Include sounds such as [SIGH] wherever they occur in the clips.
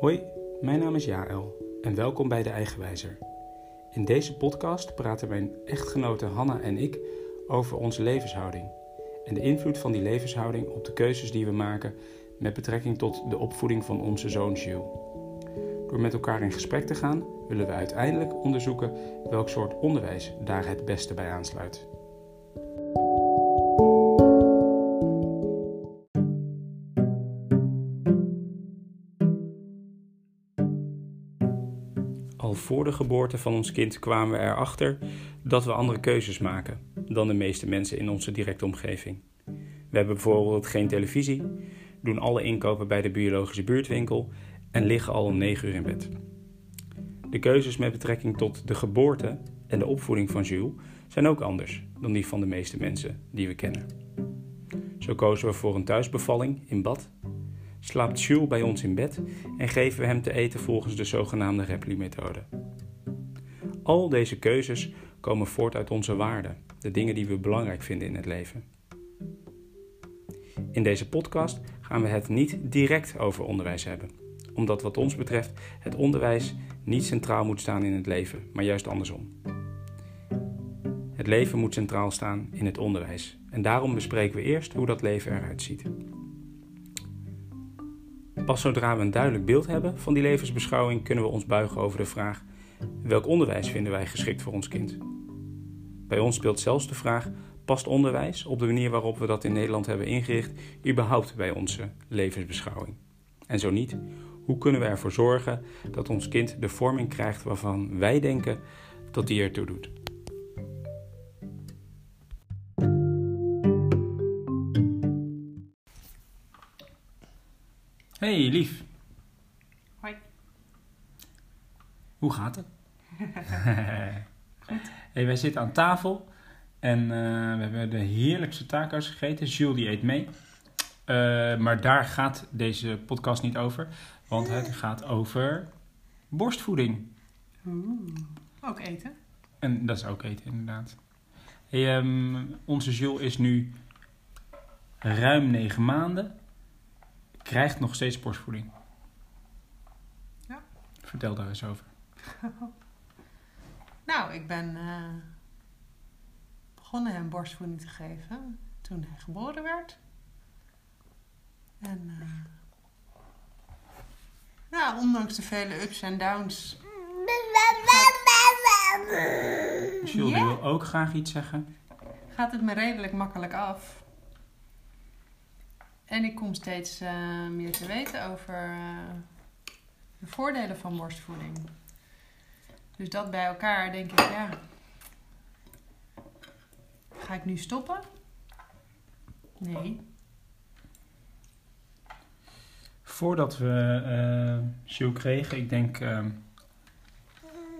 Hoi, mijn naam is Jaël en welkom bij De Eigenwijzer. In deze podcast praten mijn echtgenote Hanna en ik over onze levenshouding en de invloed van die levenshouding op de keuzes die we maken met betrekking tot de opvoeding van onze zoon Jules. Door met elkaar in gesprek te gaan, willen we uiteindelijk onderzoeken welk soort onderwijs daar het beste bij aansluit. Voor de geboorte van ons kind kwamen we erachter dat we andere keuzes maken dan de meeste mensen in onze directe omgeving. We hebben bijvoorbeeld geen televisie, doen alle inkopen bij de biologische buurtwinkel en liggen al om 9 uur in bed. De keuzes met betrekking tot de geboorte en de opvoeding van Jules zijn ook anders dan die van de meeste mensen die we kennen. Zo kozen we voor een thuisbevalling in bad, slaapt Jules bij ons in bed en geven we hem te eten volgens de zogenaamde Repli-methode. Al deze keuzes komen voort uit onze waarden, de dingen die we belangrijk vinden in het leven. In deze podcast gaan we het niet direct over onderwijs hebben, omdat wat ons betreft het onderwijs niet centraal moet staan in het leven, maar juist andersom. Het leven moet centraal staan in het onderwijs en daarom bespreken we eerst hoe dat leven eruit ziet. Pas zodra we een duidelijk beeld hebben van die levensbeschouwing kunnen we ons buigen over de vraag: welk onderwijs vinden wij geschikt voor ons kind? Bij ons speelt zelfs de vraag: past onderwijs op de manier waarop we dat in Nederland hebben ingericht überhaupt bij onze levensbeschouwing? En zo niet, hoe kunnen we ervoor zorgen dat ons kind de vorming krijgt waarvan wij denken dat die ertoe doet? Hey lief. Hoi. Hoe gaat het? [LAUGHS] Goed. Hey, wij zitten aan tafel en uh, we hebben de heerlijkste taco's gegeten. Jules die eet mee. Uh, maar daar gaat deze podcast niet over, want het gaat over borstvoeding. Oeh, ook eten. En dat is ook eten, inderdaad. Hey, um, onze Jules is nu ruim negen maanden. Krijgt nog steeds borstvoeding. Ja. Vertel daar eens over. [LAUGHS] nou, ik ben uh, begonnen hem borstvoeding te geven toen hij geboren werd. En uh, nou, ondanks de vele ups en downs. Jules yeah. wil ook graag iets zeggen. Gaat het me redelijk makkelijk af. En ik kom steeds uh, meer te weten over de voordelen van borstvoeding. Dus dat bij elkaar denk ik, ja. Ga ik nu stoppen? Nee. Voordat we uh, kregen, ik denk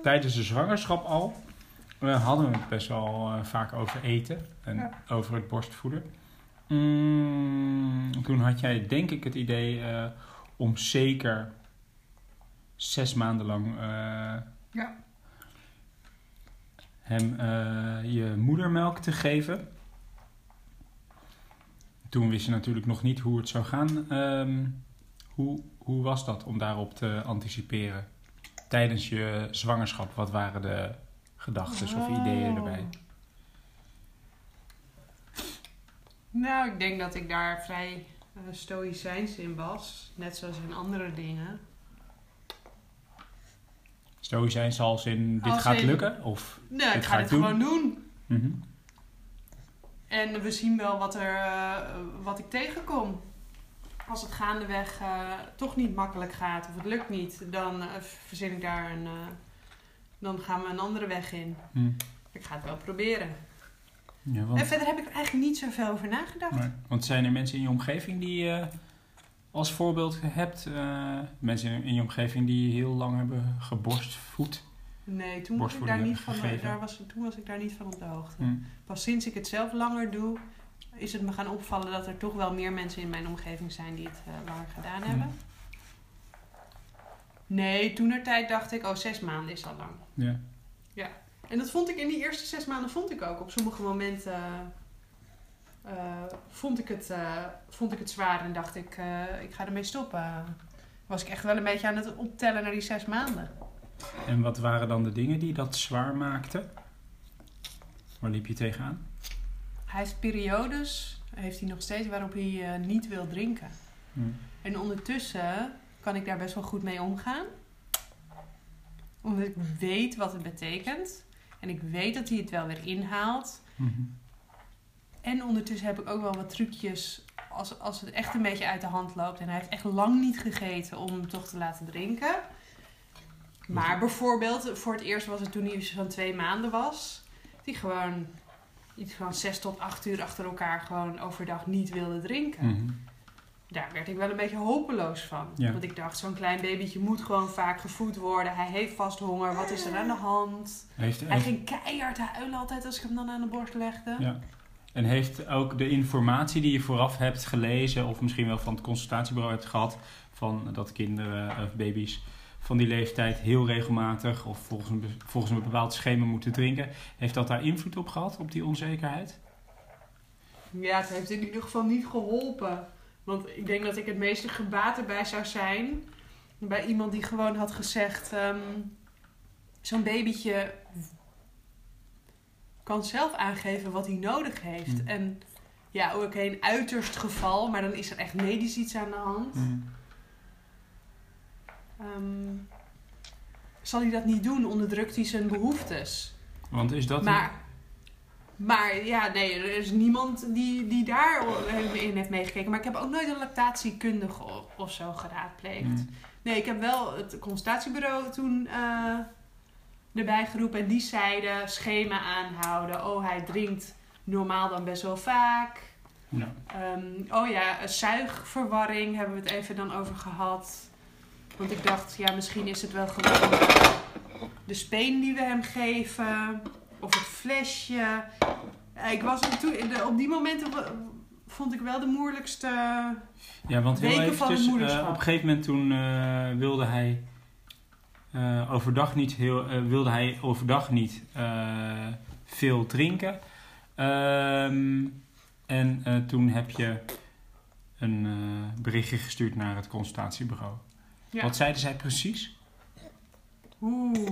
tijdens de zwangerschap al, hadden we het best wel vaak over eten en ja. over het borstvoeden. Mm, toen had jij denk ik het idee om zeker zes maanden lang ja. Hem uh, je moedermelk te geven. Toen wist je natuurlijk nog niet hoe het zou gaan. Um, hoe, hoe was dat om daarop te anticiperen? Tijdens je zwangerschap, wat waren de gedachten of ideeën erbij? Nou, ik denk dat ik daar vrij uh, stoïcijns in was. Net zoals in andere dingen. Stoïcijns als in dit Als gaat in- lukken? Of Nee, ik dit ga het doen? gewoon doen. Mhm. En we zien wel wat, er, eh, wat ik tegenkom. Als het gaandeweg eh, toch niet makkelijk gaat of het lukt niet, dan eh, verzin ik daar een. dan gaan we een andere weg in. Hm. Ik ga het wel proberen. Ja, En want, verder heb ik er eigenlijk niet zoveel over nagedacht. maar- want zijn er mensen in je omgeving die als voorbeeld hebt? eh, mensen in je omgeving die heel lang hebben geborstvoed? Nee, toen was, ik daar niet van, daar was, toen was ik daar niet van op de hoogte. Hm. Pas sinds ik het zelf langer doe, is het me gaan opvallen dat er toch wel meer mensen in mijn omgeving zijn die het uh, langer gedaan hebben. Hm. Nee, toen er tijd dacht ik, oh, zes maanden is al lang. Ja. En dat vond ik in die eerste zes maanden vond ik ook. Op sommige momenten eh, vond, ik het, eh, vond ik het zwaar en dacht ik, eh, ik ga ermee stoppen. was ik echt wel een beetje aan het optellen naar die zes maanden. En wat waren dan de dingen die dat zwaar maakten? Waar liep je tegenaan? Hij heeft periodes, heeft hij nog steeds, waarop hij niet wil drinken. Hm. En ondertussen kan ik daar best wel goed mee omgaan. Omdat ik weet wat het betekent. En ik weet dat hij het wel weer inhaalt. Mhm. En ondertussen heb ik ook wel wat trucjes als, als het echt een beetje uit de hand loopt. En hij heeft echt lang niet gegeten om hem toch te laten drinken. Maar bijvoorbeeld, voor het eerst was het toen hij zo'n twee maanden was. Die gewoon iets van zes tot acht uur achter elkaar gewoon overdag niet wilde drinken. Mhm. Daar werd ik wel een beetje hopeloos van. Ja. Want ik dacht, zo'n klein babytje moet gewoon vaak gevoed worden. Hij heeft vast honger. Wat is er aan de hand? Heeft, Hij heeft- ging keihard huilen altijd als ik hem dan aan de borst legde. Ja. En heeft ook de informatie die je vooraf hebt gelezen, of misschien wel van het consultatiebureau hebt gehad, van dat kinderen of baby's van die leeftijd heel regelmatig of volgens een, volgens een bepaald schema moeten drinken, heeft dat daar invloed op gehad, op die onzekerheid? Ja, het heeft in ieder geval niet geholpen. Want ik denk dat ik het meeste gebaat erbij zou zijn bij iemand die gewoon had gezegd: ehm, zo'n babytje kan zelf aangeven wat hij nodig heeft. Hmm. En ja, oké, een uiterst geval, maar dan is er echt medisch iets aan de hand. Ehm, zal hij dat niet doen, onderdrukt hij zijn behoeftes. Want is dat Maar, maar ja, nee, er is niemand die, die daar in heeft meegekeken. Maar ik heb ook nooit een lactatiekundige of, of zo geraadpleegd. Mm. Nee, ik heb wel het consultatiebureau toen eh, erbij geroepen. En die zeiden schema aanhouden. Oh, hij drinkt normaal dan best wel vaak. Ja. Ehm, oh ja, zuigverwarring hebben we het even dan over gehad. Want ik dacht, ja, misschien is het wel gewoon de speen die we hem geven. Of het flesje. Eh, Ik was toen, de- op die momenten vond ik wel de moeilijkste. Ja, want van het eventjes, moederschap. eh, op een gegeven moment toen eh, wilde hij eh, overdag niet heel, eh, wilde hij overdag niet eh, veel drinken. Ehm, en toen heb je een berichtje gestuurd naar het consultatiebureau. Ja. Wat zeiden zij precies? Oeh.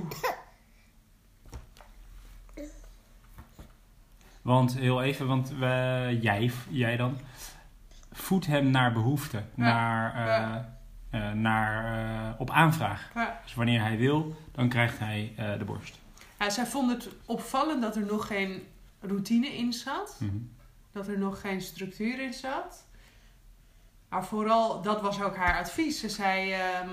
Want heel even, want jij, jij dan, voed hem naar behoefte, naar, Ja. Eh, naar, eh, op aanvraag. Ja. Dus wanneer hij wil, dan krijgt hij eh, de borst. Ja, zij vond het opvallend dat er nog geen routine in zat. Mhm. Dat er nog geen structuur in zat. Maar vooral, dat was ook haar advies. Ze zei, ehm,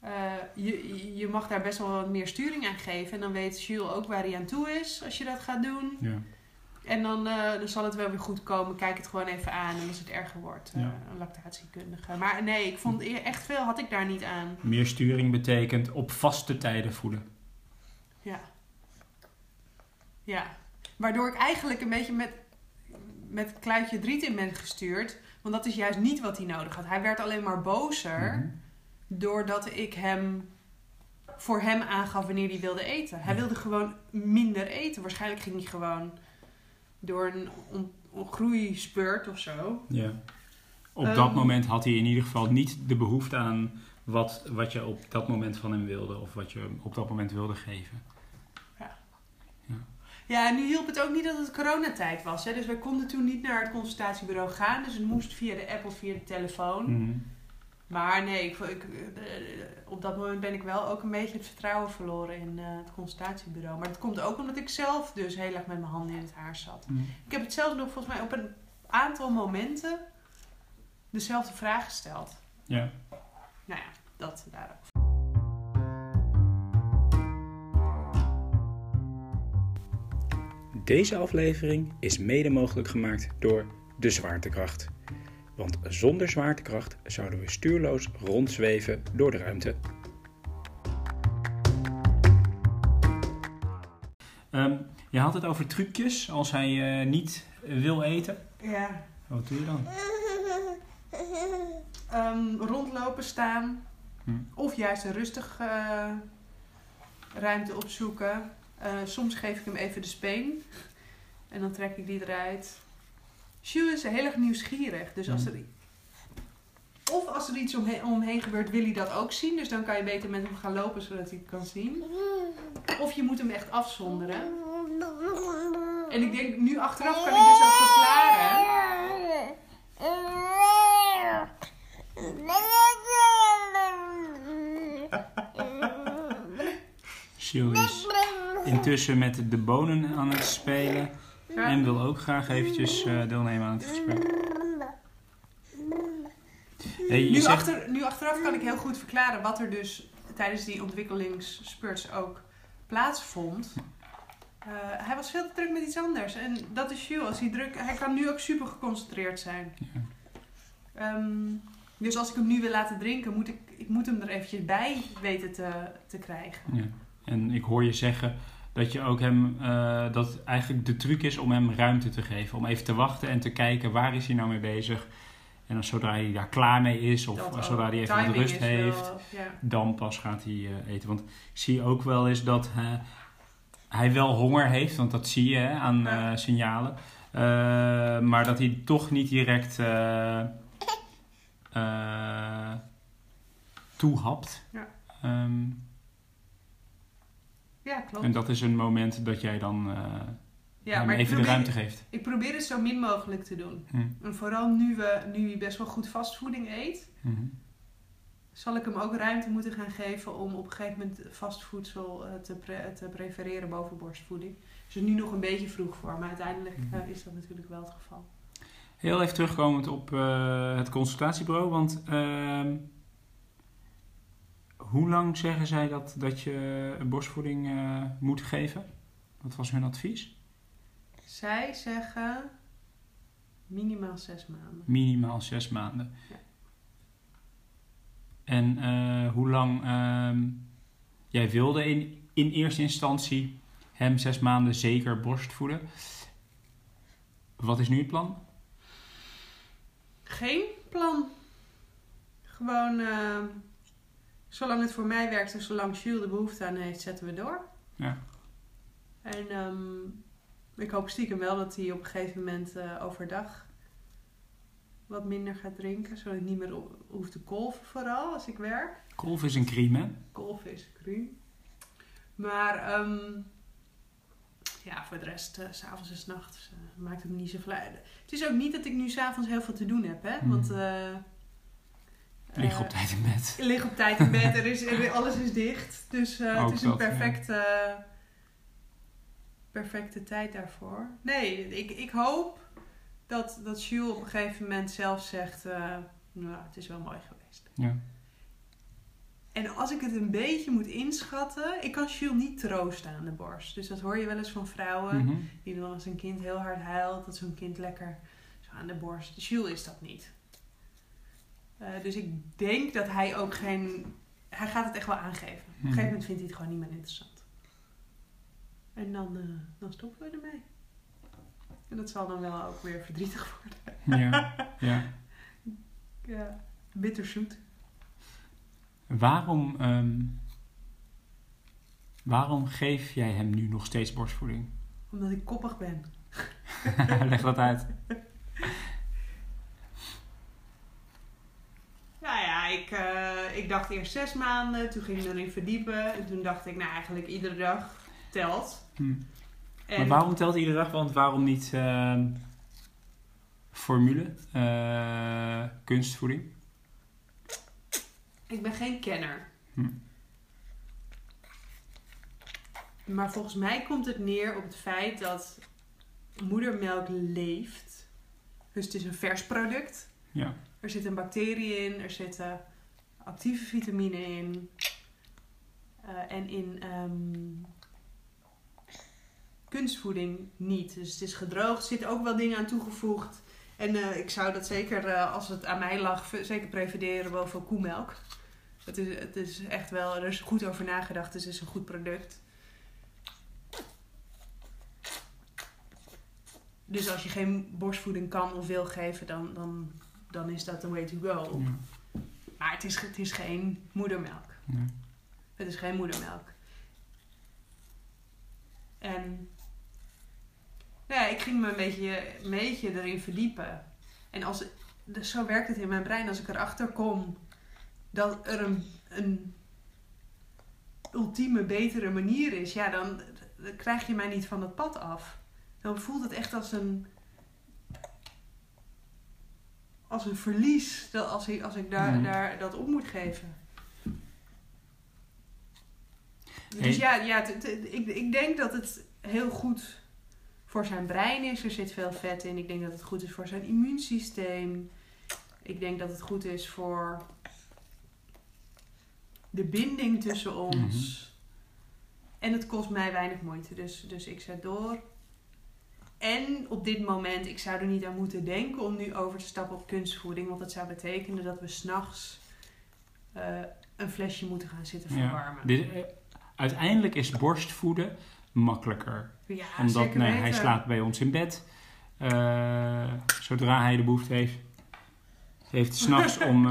eh, eh, je, je mag daar best wel wat meer sturing aan geven. En dan weet Jules ook waar hij aan toe is als je dat gaat doen. Ja. En dan, eh, dan zal het wel weer goed komen. Kijk het gewoon even aan. En als het erger wordt, eh, een lactatiekundige. Maar nee, ik vond echt veel had ik daar niet aan. Meer sturing betekent op vaste tijden voeden. Ja. Ja. Waardoor ik eigenlijk een beetje met, met kluitje driet in ben gestuurd. Want dat is juist niet wat hij nodig had. Hij werd alleen maar bozer Mhm. doordat ik hem voor hem aangaf wanneer hij wilde eten. Hij wilde gewoon minder eten. Waarschijnlijk ging hij gewoon door een on- groeispurt of zo. Ja. Op Ehm. dat moment had hij in ieder geval niet de behoefte aan wat, wat je op dat moment van hem wilde. Of wat je op dat moment wilde geven. Ja, en nu hielp het ook niet dat het coronatijd was. Hè? Dus wij konden toen niet naar het consultatiebureau gaan. Dus het moest via de app of via de telefoon. Mhm. Maar nee, ik, ik, eh, op dat moment ben ik wel ook een beetje het vertrouwen verloren in eh, het consultatiebureau. Maar dat komt ook omdat ik zelf dus heel erg met mijn handen in het haar zat. Mhm. Ik heb het zelfs nog volgens mij op een aantal momenten dezelfde vraag gesteld. Ja. Nou ja, dat daarover. Deze aflevering is mede mogelijk gemaakt door de zwaartekracht. Want zonder zwaartekracht zouden we stuurloos rondzweven door de ruimte. Ehm, je had het over trucjes als hij eh, niet wil eten. Ja, Wat doe je dan? Ehm, rondlopen, staan. Hm. Of juist een rustig eh, ruimte opzoeken. Eh, soms geef ik hem even de speen. En dan trek ik die eruit. Jules is heel erg nieuwsgierig. Dus als Hm. er... Of als er iets omheen, omheen gebeurt, wil hij dat ook zien. Dus dan kan je beter met hem gaan lopen zodat hij het kan zien. Of je moet hem echt afzonderen. En ik denk, nu achteraf kan ik dus ook verklaren. Sjoe is intussen met de bonen aan het spelen. En wil ook graag eventjes eh, deelnemen aan het gesprek. Hey, je Nu, zegt, achter, nu achteraf kan ik heel goed verklaren wat er dus tijdens die ontwikkelingsspurts ook plaatsvond. Eh, hij was veel te druk met iets anders. En dat is Jules. Als hij, druk, hij kan nu ook super geconcentreerd zijn. Ja. Ehm, dus als ik hem nu wil laten drinken, moet ik, ik moet hem er eventjes bij weten te, te krijgen. ja. En ik hoor je zeggen dat je ook hem, eh, dat eigenlijk de truc is om hem ruimte te geven. Om even te wachten en te kijken waar is hij nou mee bezig. En dan zodra hij daar klaar mee is of Dat zodra hij even wat rust wel- heeft, ja. dan pas gaat hij eh, eten. Want ik zie ook wel eens dat eh, hij wel honger heeft, want dat zie je hè, aan Ja. signalen. Maar dat hij toch niet direct eh eh, toehapt. Ja. Ehm, ja, klopt. en dat is een moment dat jij dan eh, ja, maar even de ruimte geeft. ik probeer het zo min mogelijk te doen. Hm. En vooral nu, we, nu best wel goed vastvoeding eet, Mhm. zal ik hem ook ruimte moeten gaan geven om op een gegeven moment vastvoedsel eh, te, pre- te prefereren boven borstvoeding. Dus het is nu nog een beetje vroeg voor, maar uiteindelijk Mhm. eh, is dat natuurlijk wel het geval. Heel even terugkomend op het consultatiebureau, want ehm, hoe lang zeggen zij dat, dat je borstvoeding eh, moet geven? Wat was hun advies? Zij zeggen minimaal zes maanden. Minimaal zes maanden. Ja. En eh, hoe lang ehm, jij wilde in, in eerste instantie hem zes maanden zeker borstvoeden. Wat is nu het plan? Geen plan. Gewoon, eh, zolang het voor mij werkt en zolang Jules de behoefte aan heeft, zetten we door. Ja. En ehm, ik hoop stiekem wel dat hij op een gegeven moment eh, overdag wat minder gaat drinken. Zodat ik niet meer ho- hoef te kolven vooral als ik werk. Kolf is een crime, hè? Kolven is cru. Maar ehm, ja, voor de rest, s s'avonds en s'nachts, eh maakt het me niet zoveel uit. Het is ook niet dat ik nu s'avonds heel veel te doen heb, hè. Hmm. Want... eh Lig eh, op tijd in bed. [LAUGHS] lig op tijd in bed, er is, [LAUGHS] er- alles is dicht. Dus eh, het is een ja. perfecte, perfecte tijd daarvoor. Nee, ik, ik hoop dat, dat Jules op een gegeven moment zelf zegt... eh, nou, het is wel mooi geweest. Ja. En als ik het een beetje moet inschatten... Ik kan Jules niet troosten aan de borst. Dus dat hoor je wel eens van vrouwen... Mhm. die dan als een kind heel hard huilt... dat zo'n kind lekker zo aan de borst... Jules is dat niet. Eh, dus ik denk dat hij ook geen... Hij gaat het echt wel aangeven. Op een Mhm. gegeven moment vindt hij het gewoon niet meer interessant. En dan, eh, dan stoppen we ermee. En dat zal dan wel ook weer verdrietig worden. Ja. ja. [LAUGHS] Ja, bitterzoet. Waarom, ehm, waarom geef jij hem nu nog steeds borstvoeding? Omdat ik koppig ben. [LAUGHS] Leg dat uit. [LAUGHS] Nou ja, ik, eh, ik dacht eerst zes maanden. Toen ging ik erin verdiepen. En toen dacht ik, nou eigenlijk iedere dag telt. Hm. En Maar waarom telt iedere dag? Want waarom niet ehm, formule, eh, kunstvoeding? Ik ben geen kenner. Hm. Maar volgens mij komt het neer op het feit dat moedermelk leeft. Dus het is een vers product. Ja. Er zitten bacteriën in, er zitten actieve vitamine in. Eh, en in ehm, kunstvoeding niet. Dus het is gedroogd, zitten ook wel dingen aan toegevoegd. En eh, ik zou dat zeker, eh, als het aan mij lag, zeker prefereren boven koemelk. Het is, het is echt wel, er is goed over nagedacht, dus het is een goed product. Dus als je geen borstvoeding kan of wil geven, dan, dan, dan is dat the way to go. Maar het is, het is geen moedermelk. Ja. Het is geen moedermelk. En nou ja, ik ging me een beetje, een beetje erin verdiepen. En als, dus zo werkt het in mijn brein. Als ik erachter kom dat er een, een ultieme, betere manier is, ja, dan, dan krijg je mij niet van het pad af. Dan voelt het echt als een, als een verlies dat als ik, als ik daar, Mhm. daar dat op moet geven. Hey. Dus ja, ja t- t- ik, ik denk dat het heel goed voor zijn brein is. Er zit veel vet in. Ik denk dat het goed is voor zijn immuunsysteem. Ik denk dat het goed is voor de binding tussen ons. En het kost mij weinig moeite. Dus, dus ik zet door. En op dit moment, ik zou er niet aan moeten denken om nu over te stappen op kunstvoeding. Want dat zou betekenen dat we s'nachts eh een flesje moeten gaan zitten Ja. verwarmen. Dit, eh, uiteindelijk is borstvoeden makkelijker. Ja, Omdat nee, hij slaapt bij ons in bed. Eh, zodra hij de behoefte heeft, heeft s'nachts [LAUGHS] om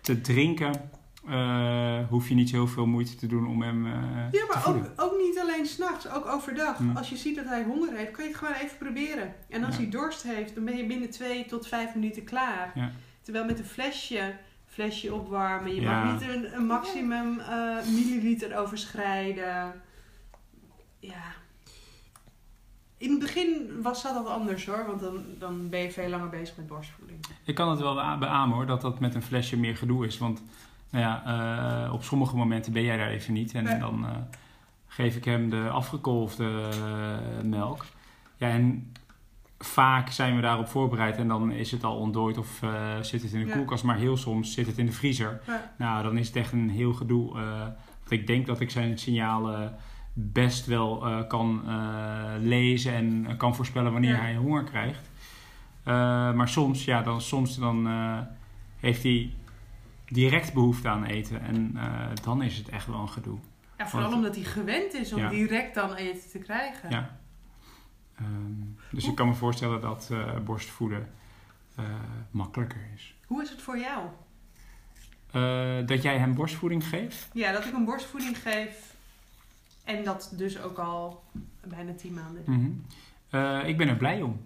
te drinken, eh, hoef je niet heel veel moeite te doen om hem eh, Ja, maar ook, ook niet alleen s'nachts, ook overdag. Als je ziet dat hij honger heeft, kun je het gewoon even proberen. En als Ja. hij dorst heeft, dan ben je binnen twee tot vijf minuten klaar. Ja. Terwijl met een flesje, flesje opwarmen, je mag niet een, een maximum eh, milliliter overschrijden. Ja. In het begin was dat al anders hoor, want dan, dan ben je veel langer bezig met borstvoeding. Ik kan het wel bea- beamen hoor, dat dat met een flesje meer gedoe is. Want nou ja, eh, op sommige momenten ben jij daar even niet. En dan eh, geef ik hem de afgekolfde eh, melk. Ja, en vaak zijn we daarop voorbereid en dan is het al ontdooid of zit het in de Ja. koelkast. Maar heel soms zit het in de vriezer. Ja. Nou, dan is het echt een heel gedoe. want ik denk dat ik zijn signalen best wel kan lezen en kan voorspellen wanneer Ja. hij honger krijgt. Maar soms, ja, dan, soms dan, heeft hij direct behoefte aan eten. En eh, dan is het echt wel een gedoe. Ja, vooral Want- omdat hij gewend is om Ja. direct dan eten te krijgen. Ja. Ehm, dus ik kan me voorstellen dat eh, borstvoeden eh, makkelijker is. Hoe is het voor jou? Dat jij hem borstvoeding geeft? Ja, dat ik een borstvoeding geef. En dat dus ook al bijna tien maanden. Mhm. Ik ben er blij om.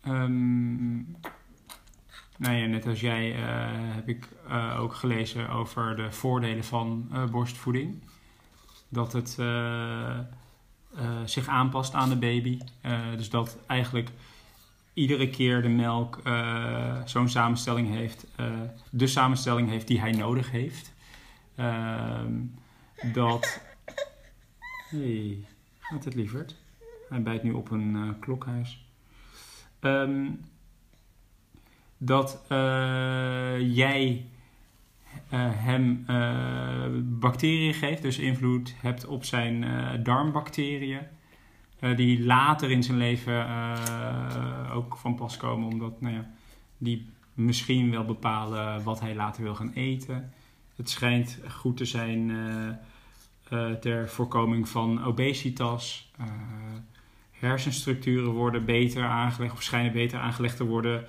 Ehm, nou ja, net als jij eh, heb ik eh, ook gelezen over de voordelen van eh, borstvoeding. Dat het zich aanpast aan de baby. Dus dat eigenlijk iedere keer de melk zo'n samenstelling heeft, de samenstelling heeft die hij nodig heeft. Ehm, dat. Hey, gaat het lieverd? Hij bijt nu op een klokhuis. Ehm, dat eh, jij eh, hem eh, bacteriën geeft, dus invloed hebt op zijn darmbacteriën. die later in zijn leven ook van pas komen, omdat nou ja, die misschien wel bepalen wat hij later wil gaan eten. Het schijnt goed te zijn ter voorkoming van obesitas. Hersenstructuren worden beter aangelegd of schijnen beter aangelegd te worden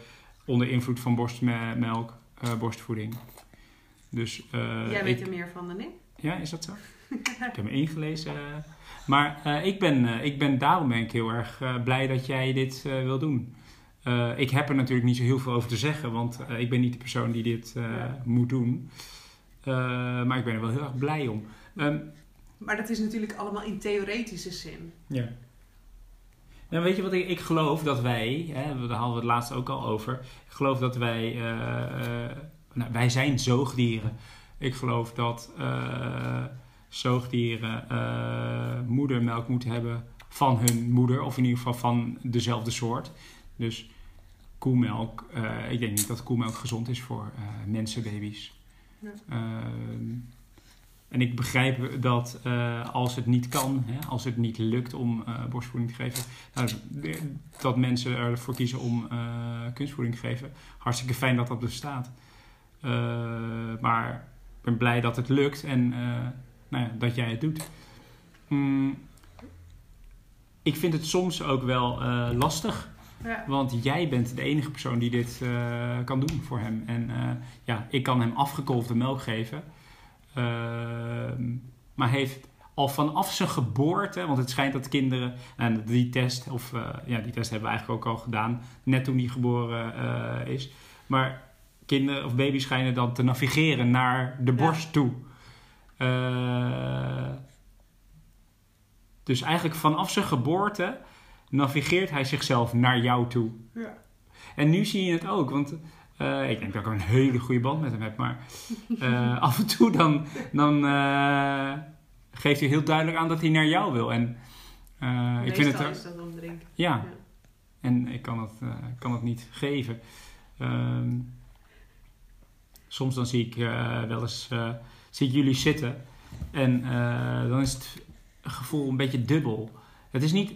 onder invloed van borstmelk, eh, borstvoeding. Dus, eh, Jij weet ik- er meer van dan ik. ja, is dat zo? [LAUGHS] ik heb me ingelezen. Maar eh, ik, ben, ik ben daarom ben ik heel erg blij dat jij dit wil doen. Ik heb er natuurlijk niet zo heel veel over te zeggen, want ik ben niet de persoon die dit Ja. moet doen. Maar ik ben er wel heel erg blij om. Ehm, Maar dat is natuurlijk allemaal in theoretische zin. ja. Nou, weet je wat ik, ik geloof dat wij, hè, daar hadden we het laatst ook al over. Ik geloof dat wij, eh, eh, nou, wij zijn zoogdieren. Ik geloof dat eh, zoogdieren moedermelk moeten hebben van hun moeder, of in ieder geval van dezelfde soort. Dus koemelk, ik denk niet dat koemelk gezond is voor mensenbaby's. Ja. En ik begrijp dat eh, als het niet kan, hè, als het niet lukt om eh, borstvoeding te geven, nou, dat mensen ervoor kiezen om eh, kunstvoeding te geven. Hartstikke fijn dat dat bestaat. Eh, maar ik ben blij dat het lukt en nou ja, dat jij het doet. Mm, ik vind het soms ook wel lastig. Ja. Want jij bent de enige persoon die dit kan doen voor hem. En ja, ik kan hem afgekolfde melk geven. Ehm, maar heeft al vanaf zijn geboorte, want het schijnt dat kinderen, en die test, of eh, ja, die test hebben we eigenlijk ook al gedaan, net toen die geboren eh, is. Maar kinderen of baby's schijnen dan te navigeren naar de Ja. borst toe. Eh, dus eigenlijk vanaf zijn geboorte navigeert hij zichzelf naar jou toe. Ja. En nu zie je het ook, want eh, ik denk dat ik een hele goede band met hem heb, maar eh, [LAUGHS] af en toe dan, dan eh, geeft hij heel duidelijk aan dat hij naar jou wil. En ik vind het is dat ja, Ja. en ik kan het, eh, kan het niet geven. Ehm, soms dan zie ik wel eens zie ik jullie zitten en dan is het gevoel een beetje dubbel. Het is niet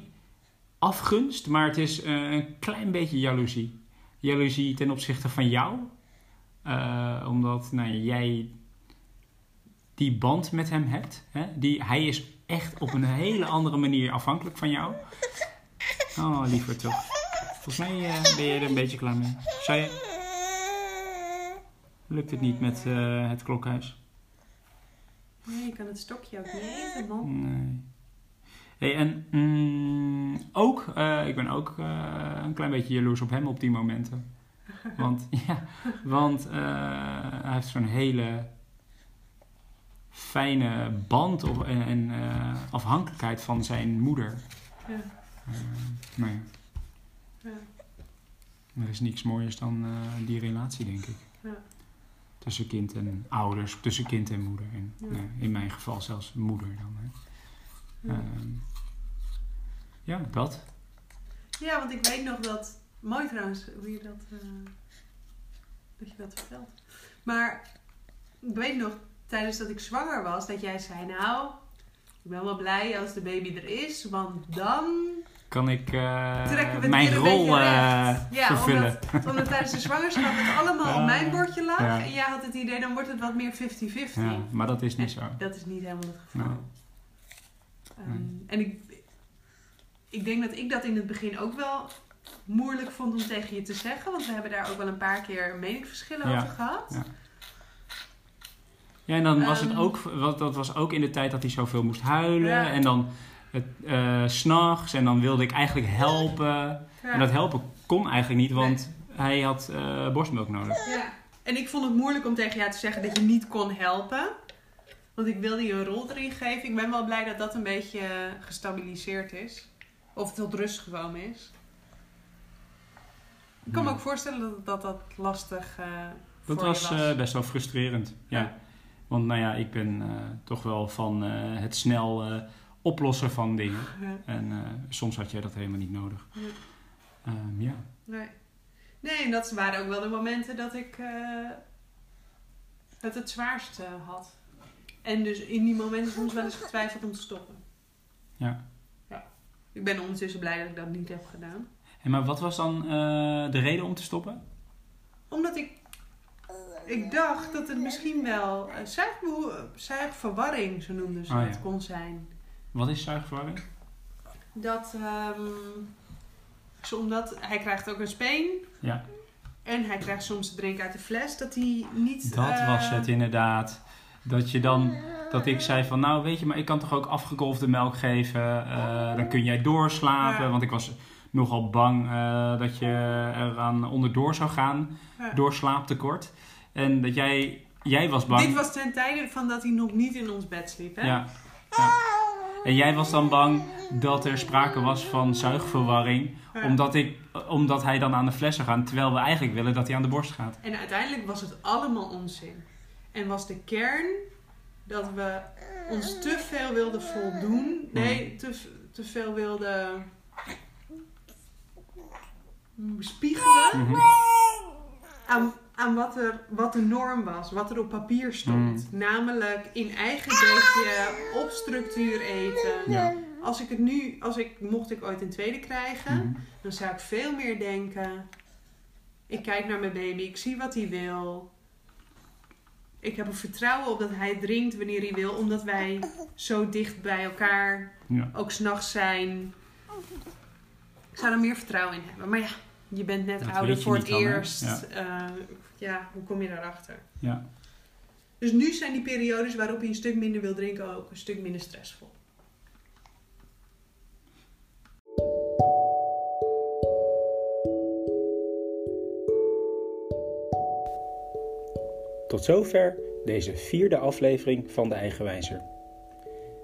afgunst, maar het is een klein beetje jaloezie. Jaloezie ten opzichte van jou, Eh, omdat nou, jij die band met hem hebt. Hè? Die, hij is echt op een hele andere manier afhankelijk van jou. Oh, liever toch. Volgens mij eh, ben je er een beetje klaar mee. Zou je... Lukt het niet met eh, het klokhuis? Nee, je kan het stokje ook niet eten, man. Nee. Hey, en mm, ook, eh, ik ben ook eh, een klein beetje jaloers op hem op die momenten. [LAUGHS] Want, ja, want eh, hij heeft zo'n hele fijne band of, en, en, afhankelijkheid van zijn moeder. Ja. Nou ja, Ja. er is niks mooiers dan die relatie, denk ik. Ja. Tussen kind en ouders, tussen kind en moeder. En, Ja. nou, in mijn geval zelfs moeder dan. Hè. Ja. Ja, dat. Ja, want ik weet nog dat... Mooi trouwens, hoe je dat... eh, dat je dat vertelt. Maar ik weet nog, tijdens dat ik zwanger was, dat jij zei... Nou, ik ben wel blij als de baby er is, want dan Kan ik eh, mijn rol recht. Ja, vervullen? Omdat, omdat tijdens de zwangerschap het allemaal op mijn bordje lag. Ja. En jij had het idee, dan wordt het wat meer 50-50. Ja, maar dat is niet zo. Dat is niet helemaal het geval. Nee. Ehm, Nee. En ik, ik denk dat ik dat in het begin ook wel moeilijk vond om tegen je te zeggen. Want we hebben daar ook wel een paar keer meningsverschillen Ja. over gehad. Ja. Ja, en dan was het Ehm. ook, wat, dat was ook in de tijd dat hij zoveel moest huilen. Ja. En dan het, eh, s'nachts. En dan wilde ik eigenlijk helpen. En dat helpen kon eigenlijk niet, want hij had eh, borstmelk nodig. Ja. En ik vond het moeilijk om tegen jou te zeggen dat je niet kon helpen. Want ik wilde je een rol erin geven. Ik ben wel blij dat dat een beetje gestabiliseerd is. Of tot rust gekomen is. Ik kan me ook voorstellen dat dat, dat lastig eh Dat voor was je was. eh, best wel frustrerend. Ja. Ja. Want nou ja, ik ben eh, toch wel van het snel oplossen van dingen. [LAUGHS] Ja. En soms had jij dat helemaal niet nodig. Ja. Ehm, ja. Nee. Nee, en dat waren ook wel de momenten dat ik het het zwaarst had. En dus in die momenten soms wel eens getwijfeld om te stoppen. Ja. Ik ben ondertussen blij dat ik dat niet heb gedaan. En maar wat was dan eh, de reden om te stoppen? Omdat ik, ik dacht dat het misschien wel eh, zuigbehoe- zuigverwarring, zo noemden ze Oh, ja. kon zijn. Wat is zuigverwarring? Dat, ehm, zo omdat hij krijgt ook een speen. Ja. En hij krijgt soms te drinken uit de fles, dat hij niet... Dat eh, was het inderdaad. Dat je dan, dat ik zei van, nou weet je, maar ik kan toch ook afgegolfde melk geven. eh, dan kun jij doorslapen. Ja. Want ik was nogal bang eh, dat je eraan onderdoor zou gaan. Ja. Door slaaptekort. En dat jij, jij was bang. Dit was ten tijde van dat hij nog niet in ons bed sliep, hè? Ja. ja. En jij was dan bang dat er sprake was van zuigverwarring. Omdat, ik, omdat hij dan aan de fles zou gaan. Terwijl we eigenlijk willen dat hij aan de borst gaat. En uiteindelijk was het allemaal onzin. En was de kern dat we ons te veel wilden voldoen. Nee, te, te veel wilden spiegelen Mhm. aan, aan wat, er, wat de norm was, wat er op papier stond. Mm. Namelijk in eigen beetje, op structuur eten. Ja. Als ik het nu, als ik, mocht ik ooit een tweede krijgen, Mhm. dan zou ik veel meer denken. Ik kijk naar mijn baby, ik zie wat hij wil. Ik heb er vertrouwen op dat hij drinkt wanneer hij wil, omdat wij zo dicht bij elkaar Ja. ook s'nachts zijn. Ik zou er meer vertrouwen in hebben. Maar ja, je bent net Dat ouder voor het dan, eerst. Ja. Ja. ja, hoe kom je daarachter? Ja. Dus nu zijn die periodes waarop je een stuk minder wil drinken ook een stuk minder stressvol. Tot zover deze vierde aflevering van de Eigenwijzer.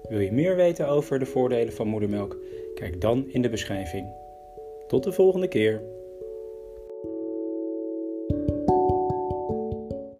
Wil je meer weten over de voordelen van moedermelk? Kijk dan in de beschrijving. Tot de volgende keer.